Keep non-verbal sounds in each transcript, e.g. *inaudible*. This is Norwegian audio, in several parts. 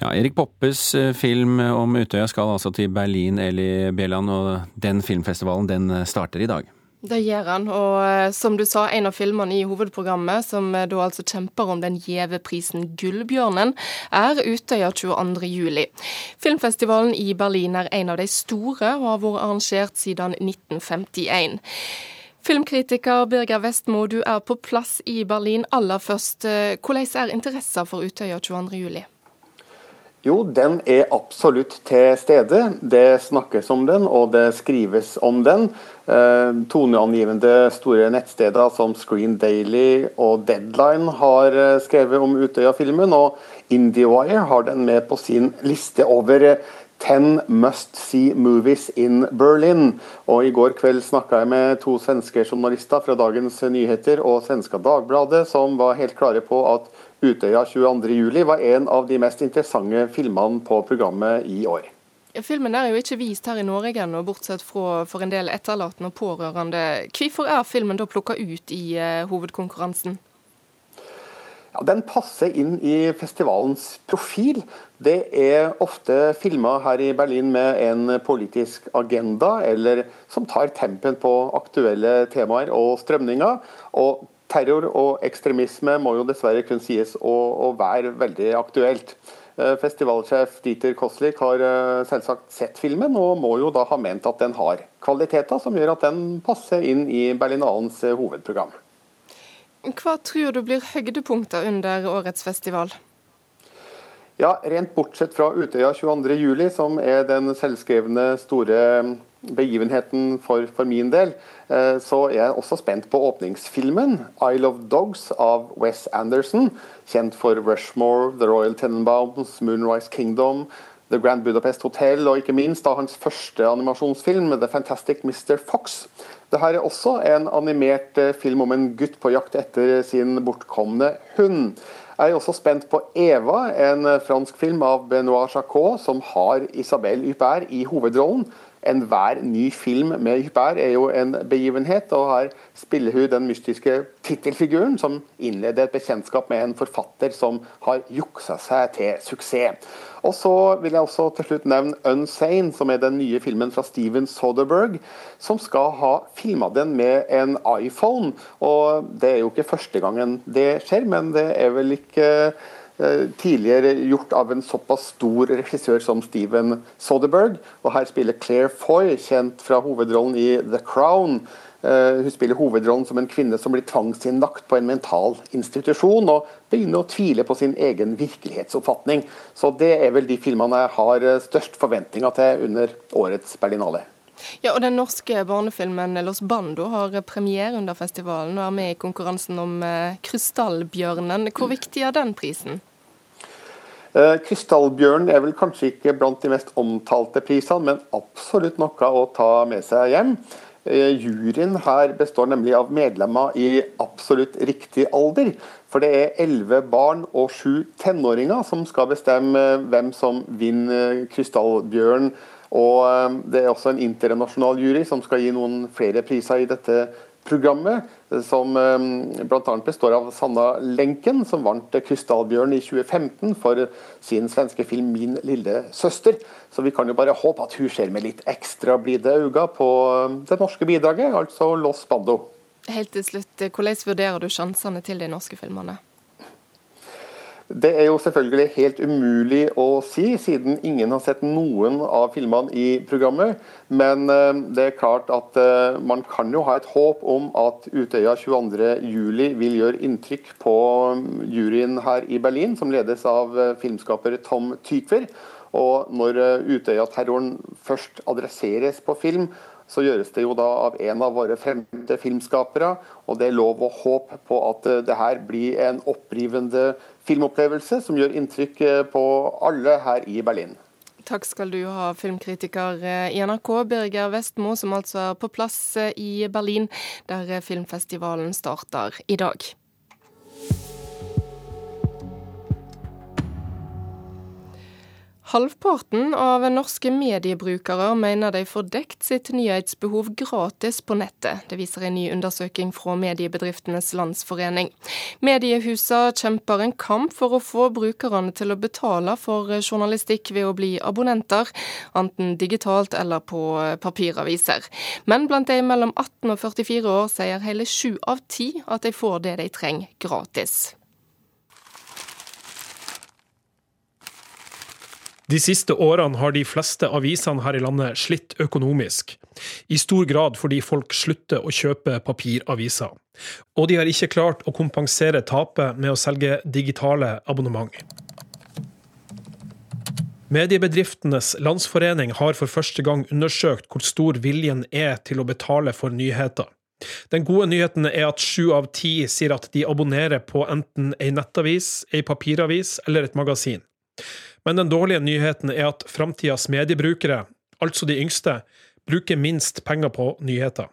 Ja, Erik Poppes film om Utøya skal altså til Berlin, Eli Bjelland, og den filmfestivalen den starter i dag. Det gjør han, og eh, som du sa, en av filmene i hovedprogrammet, som eh, da altså kjemper om den gjeve prisen Gullbjørnen, er Utøya 22.07. Filmfestivalen i Berlin er en av de store, og har vært arrangert siden 1951. Filmkritiker Birger Vestmo, du er på plass i Berlin. Aller først, eh, hvordan er interessen for Utøya 22.07? Jo, den er absolutt til stede. Det snakkes om den, og det skrives om den. Eh, toneangivende store nettsteder som Screen Daily og Deadline har eh, skrevet om Utøya-filmen, og IndieWire har den med på sin liste over 10 eh, must see movies in Berlin. Og I går kveld snakka jeg med to svenske journalister fra Dagens Nyheter og Svenska Dagbladet, som var helt klare på at Utøya 22.07 var en av de mest interessante filmene på programmet i år. Filmen er jo ikke vist her i Norge ennå, bortsett fra for en del etterlatende og pårørende. Hvorfor er filmen da plukka ut i uh, hovedkonkurransen? Ja, Den passer inn i festivalens profil. Det er ofte filmer her i Berlin med en politisk agenda, eller som tar tempen på aktuelle temaer og strømninger. Og terror og ekstremisme må jo dessverre kun sies å, å være veldig aktuelt. Eh, festivalsjef Dieter Koslik har eh, selvsagt sett filmen, og må jo da ha ment at den har kvaliteter som gjør at den passer inn i Berlinalens eh, hovedprogram. Hva tror du blir høydepunkter under årets festival? Ja, Rent bortsett fra Utøya 22.07, som er den selvskrevne store begivenheten for, for, min del, eh, så er jeg også spent på åpningsfilmen 'Isle of Dogs' av Wes Anderson. Kjent for Rushmore, The Royal Tenenbaums, Moonrise Kingdom, The Grand Budapest Hotel og ikke minst da hans første animasjonsfilm, 'The Fantastic Mr. Fox'. Dette er også en animert eh, film om en gutt på jakt etter sin bortkomne hund. Jeg er også spent på 'Eva', en fransk film av Benoit Jacquot, som har Isabel Huppert i hovedrollen enhver ny film med Hyper er jo en begivenhet. Og her spiller hun den mystiske tittelfiguren som innleder et bekjentskap med en forfatter som har juksa seg til suksess. Og så vil jeg også til slutt nevne 'Unsane', som er den nye filmen fra Steven Soderberg, som skal ha filma den med en iPhone. Og det er jo ikke første gangen det skjer, men det er vel ikke tidligere gjort av en såpass stor regissør som Steven Soderberg. Og her spiller Claire Foy, kjent fra hovedrollen i The Crown. Eh, hun spiller hovedrollen som en kvinne som blir tvangsinnlagt på en mental institusjon, og begynner å tvile på sin egen virkelighetsoppfatning. Så det er vel de filmene jeg har eh, størst forventninger til under årets Berlinale. Ja, og Den norske barnefilmen 'Los Bando' har premiere under festivalen og er med i konkurransen om eh, Krystallbjørnen. Hvor viktig er den prisen? Eh, Krystallbjørnen er vel kanskje ikke blant de mest omtalte prisene, men absolutt noe å ta med seg hjem. Eh, juryen her består nemlig av medlemmer i absolutt riktig alder. For det er elleve barn og sju tenåringer som skal bestemme hvem som vinner Krystallbjørnen og eh, Det er også en internasjonal jury som skal gi noen flere priser i dette programmet, som eh, bl.a. består av Sanna Lenken, som vant Krystallbjørn i 2015 for sin svenske film 'Min lille søster'. Så vi kan jo bare håpe at hun ser med litt ekstra blide øyne på eh, det norske bidraget, altså Los Bando. Helt til slutt, Hvordan vurderer du sjansene til de norske filmene? Det er jo selvfølgelig helt umulig å si, siden ingen har sett noen av filmene i programmet. Men eh, det er klart at eh, man kan jo ha et håp om at Utøya 22.07 vil gjøre inntrykk på mm, juryen her i Berlin, som ledes av eh, filmskaper Tom Tykver. Og når Utøya-terroren først adresseres på film, så gjøres det jo da av en av våre fremste filmskapere. Og det er lov og håp på at eh, det her blir en opprivende filmopplevelse som gjør inntrykk eh, på alle her i Berlin. Takk skal du ha, filmkritiker eh, i NRK, Birger Vestmo, som altså er på plass i Berlin, der filmfestivalen starter i dag. Halvparten av norske mediebrukere mener de får dekt sitt nyhetsbehov gratis på nettet. Det viser en ny undersøking fra Mediebedriftenes Landsforening. Mediehusene kjemper en kamp for å få brukerne til å betale for journalistikk ved å bli abonnenter, enten digitalt eller på papiraviser. Men blant de mellom 18 og 44 år sier hele sju av ti at de får det de trenger gratis. De siste årene har de fleste avisene her i landet slitt økonomisk, i stor grad fordi folk slutter å kjøpe papiraviser. Og de har ikke klart å kompensere tapet med å selge digitale abonnement. Mediebedriftenes Landsforening har for første gang undersøkt hvor stor viljen er til å betale for nyheter. Den gode nyheten er at sju av ti sier at de abonnerer på enten ei nettavis, ei papiravis eller et magasin. Men den dårlige nyheten er at framtidas mediebrukere, altså de yngste, bruker minst penger på nyheter.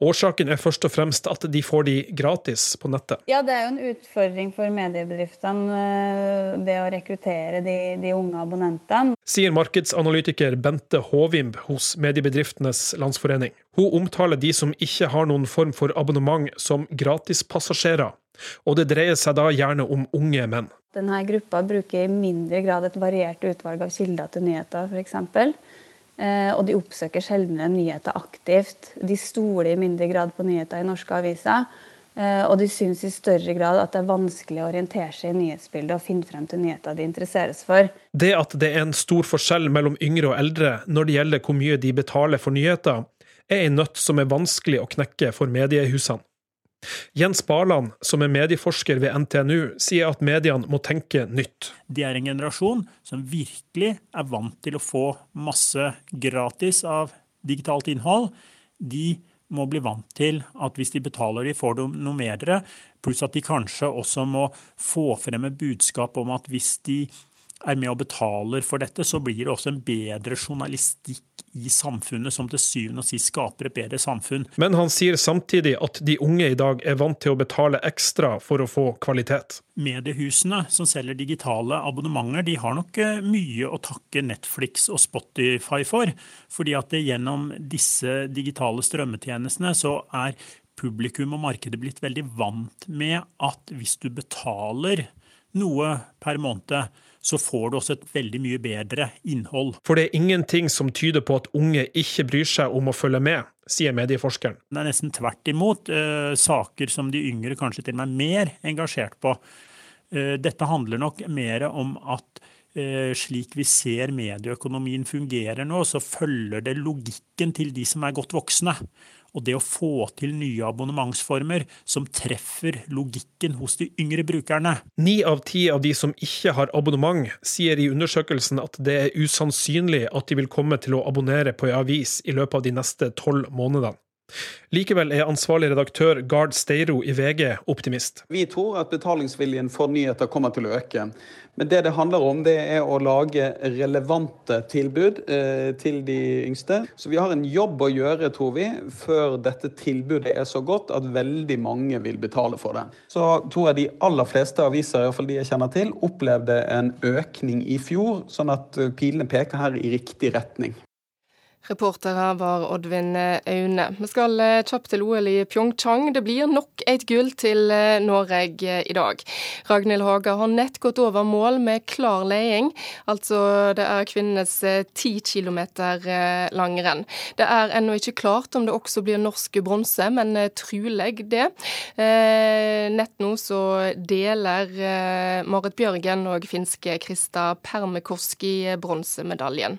Årsaken er først og fremst at de får de gratis på nettet. Ja, Det er jo en utfordring for mediebedriftene eh, det å rekruttere de, de, unge abonnentene. Sier markedsanalytiker Bente Håvimb hos Mediebedriftenes Landsforening. Hun omtaler de som ikke har noen form for abonnement som gratispassasjerer, og det dreier seg da gjerne om unge menn. Denne gruppa bruker i mindre grad et variert utvalg av kilder til nyheter, f.eks. Eh, og de oppsøker sjeldnere nyheter aktivt. De stoler i mindre grad på nyheter i norske aviser. Eh, og de syns i større grad at det er vanskelig å orientere seg i nyhetsbildet og finne frem til nyheter de interesseres for. Det at det er en stor forskjell mellom yngre og eldre når det gjelder hvor mye de betaler for nyheter, er en nøtt som er vanskelig å knekke for mediehusene. Jens Barland, som er medieforsker ved NTNU, sier at mediene må tenke nytt. De er en generasjon som virkelig er vant til å få masse gratis av digitalt innhold. De må bli vant til at hvis de betaler, de får noe mer. Pluss at de kanskje også må få frem et budskap om at hvis de er med og betaler for dette, så blir det også en bedre journalistikk i samfunnet, som til syvende og sist skaper et bedre samfunn. Men han sier samtidig at de unge i dag er vant til å betale ekstra for å få kvalitet. Mediehusene som selger digitale abonnementer, de har nok eh, mye å takke Netflix og Spotify for. Fordi at det gjennom disse digitale strømmetjenestene så er publikum og markedet blitt veldig vant med at hvis du betaler noe per måned, så får du også et veldig mye bedre innhold. For det er ingenting som tyder på at unge ikke bryr seg om å følge med, sier medieforskeren. Det er nesten tvert imot. Eh, saker som de yngre kanskje til og med er mer engasjert på. Eh, dette handler nok mer om at slik vi ser medieøkonomien fungerer nå, så følger det logikken til de som er godt voksne og det å få til nye abonnementsformer som treffer logikken hos de yngre brukerne. Ni av ti av de som ikke har abonnement, sier i undersøkelsen at det er usannsynlig at de vil komme til å abonnere på ei avis i løpet av de neste tolv månedene. Likevel er ansvarlig redaktør Gard Steiro i VG optimist. Vi tror at betalingsviljen for nyheter kommer til å øke. Men det det handler om, det er å lage relevante tilbud eh, til de yngste. Så vi har en jobb å gjøre, tror vi, før dette tilbudet er så godt at veldig mange vil betale for det. Så tror jeg de aller fleste aviser, i hvert fall de jeg kjenner til, opplevde en økning i fjor, sånn at pilene peker her i riktig retning. Reportere var Oddvin Aune. Vi skal eh, kjapt til OL i Pyeongchang. Det blir nok et gull til eh, Norge eh, i dag. Ragnhild Haga har nett gått over mål med klar leding. Altså det er kvinnenes ti kilometer langrenn. Det er ennå ikke klart om det også blir norsk bronse, men trolig det. Nett nå så deler Marit Bjørgen og finske Krista Permekorski bronsemedaljen.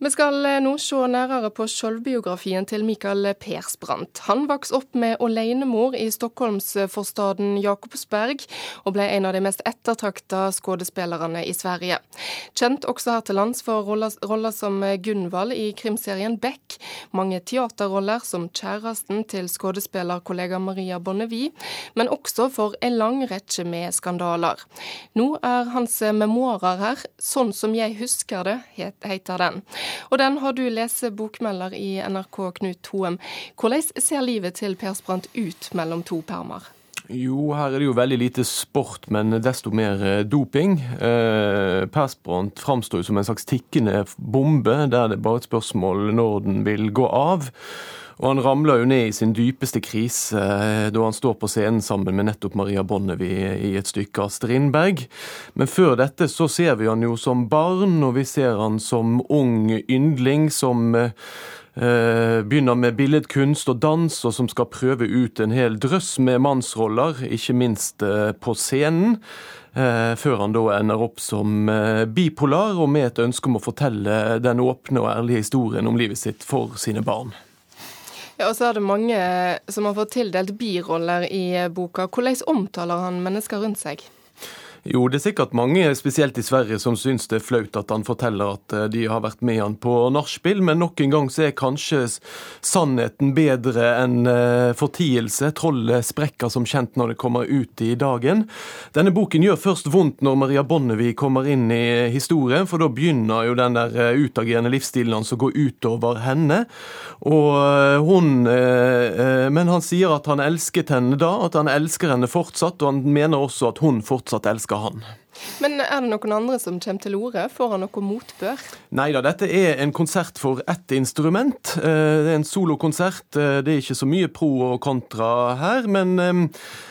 Vi skal eh, nå se nærmere på selvbiografien til Mikael Persbrandt. Han vokste opp med alenemor i stockholmsforstaden Jakobsberg, og ble en av de mest ettertrakta skuespillerne i Sverige. Kjent også her til lands for roller som Gunvald i krimserien Beck, mange teaterroller som kjæresten til skuespillerkollega Maria Bonnevie, men også for en lang rekke med skandaler. Nå er hans memoarer her, 'Sånn som jeg husker det', heter den. Og den har du lest, bokmelder i NRK, Knut Hoem. Hvordan ser livet til Persbrandt ut mellom to permer? Jo, her er det jo veldig lite sport, men desto mer eh, doping. Eh, Persbrandt framstår som en slags tikkende bombe, der det er bare et spørsmål når den vil gå av. Og han ramler jo ned i sin dypeste krise eh, da han står på scenen sammen med nettopp Maria Bonnevie i et stykke av Strindberg. Men før dette så ser vi han jo som barn, og vi ser han som ung yndling som eh, Eh, begynner med billedkunst og dans, og som skal prøve ut en hel drøss med mannsroller, ikke minst eh, på scenen. Eh, før han da ender opp som bipolar, og med et ønske om å fortelle den åpne og ærlige historien om livet sitt for sine barn. Ja, *laughs* og så er det mange som har fått tildelt biroller i boka. Hvordan omtaler han mennesker rundt seg? Jo, det er sikkert mange, spesielt i Sverige, som syns det er flaut at han forteller at eh, de har vært med han på nachspiel, men nok en gang så er kanskje sannheten bedre enn eh, fortielse. Trollet sprekker som kjent når det kommer ut i dagen. Denne boken gjør først vondt når Maria Bonnevie kommer inn i historien, for da begynner jo den der eh, utagerende livsstilen hans å gå utover henne. Og hun Men han sier at han elsket henne da, at han elsker henne fortsatt, og han mener også at hun fortsatt elsker han. Men er det noen andre som kommer til orde? Får han noe motbør? Nei da, dette er en konsert for ett instrument. Eh, det er en solokonsert. Eh, det er ikke så mye pro og kontra her, men eh,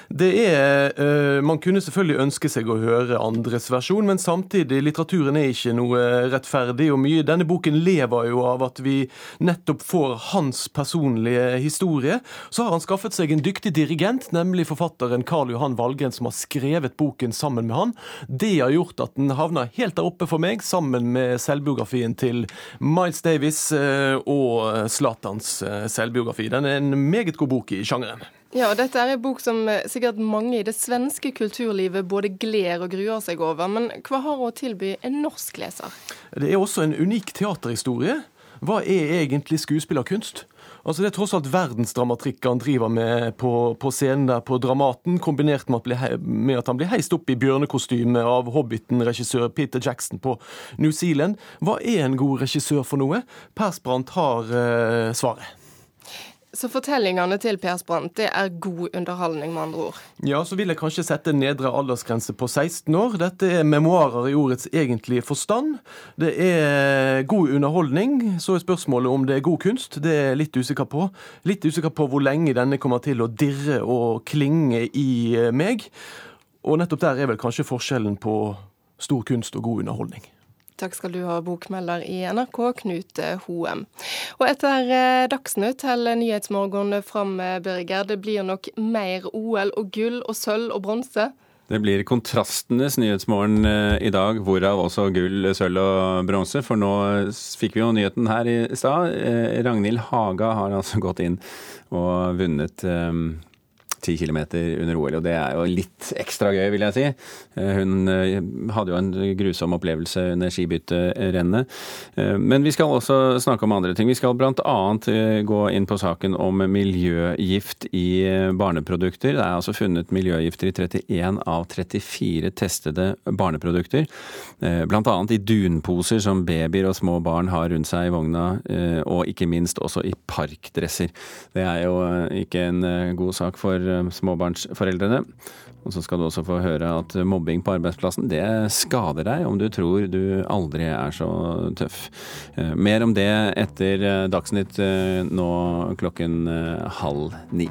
det er Man kunne selvfølgelig ønske seg å høre andres versjon, men samtidig, litteraturen er ikke noe rettferdig og mye. Denne boken lever jo av at vi nettopp får hans personlige historie. Så har han skaffet seg en dyktig dirigent, nemlig forfatteren Karl Johan Valgren, som har skrevet boken sammen med han. Det har gjort at den havna helt der oppe for meg, sammen med selvbiografien til Miles Davis eh, og Zlatans eh, selvbiografi. Den er en meget god bok i sjangeren. Ja, og Dette er en bok som eh, sikkert mange i det svenske kulturlivet både gleder og gruer seg over. Men hva har hun å tilby en norsk leser? Det er også en unik teaterhistorie. Hva er egentlig skuespillerkunst? Altså Det er tross alt verdensdramatikk han driver med på, på, scenen der på Dramaten, kombinert med at, med at han blir heist opp i bjørnekostyme av Hobbiten-regissør Peter Jackson på New Zealand. Hva er en god regissør for noe? Persbrandt har eh, svaret. Så fortellingene til Per Sprant det er god underholdning, med andre ord? Ja, så vil jeg kanskje sette nedre aldersgrense på 16 år. Dette er memoarer i ordets egentlige forstand. Det er god underholdning. Så er spørsmålet om det er god kunst. Det er jeg litt usikker på. Litt usikker på hvor lenge denne kommer til å dirre og klinge i meg. Og nettopp der er vel kanskje forskjellen på stor kunst og god underholdning. Takk skal du ha, bokmelder i NRK, Knut Hoem. Og etter eh, Dagsnytt holder Nyhetsmorgen fram, Birger. Det blir nok mer OL og gull og sølv og bronse? Det blir kontrastenes nyhetsmorgen eh, i dag, hvorav også gull, sølv og bronse. For nå fikk vi jo nyheten her i stad. Eh, Ragnhild Haga har altså gått inn og vunnet 10 km under OL, og det er jo litt ekstra gøy, vil jeg si. Eh, hun eh, hadde jo en grusom opplevelse under skibytterennet. Eh, men vi skal også snakke om andre ting. Vi skal bl.a. gå inn på saken om miljøgift i barneprodukter. Det er altså funnet miljøgifter i 31 av 34 testede barneprodukter. Bl.a. i dunposer som babyer og små barn har rundt seg i vogna, og ikke minst også i parkdresser. Det er jo ikke en god sak for småbarnsforeldrene. Og så skal du også få høre at mobbing på arbeidsplassen, det skader deg om du tror du aldri er så tøff. Eh, mer om det etter eh, Dagsnytt nå klokken halv ni.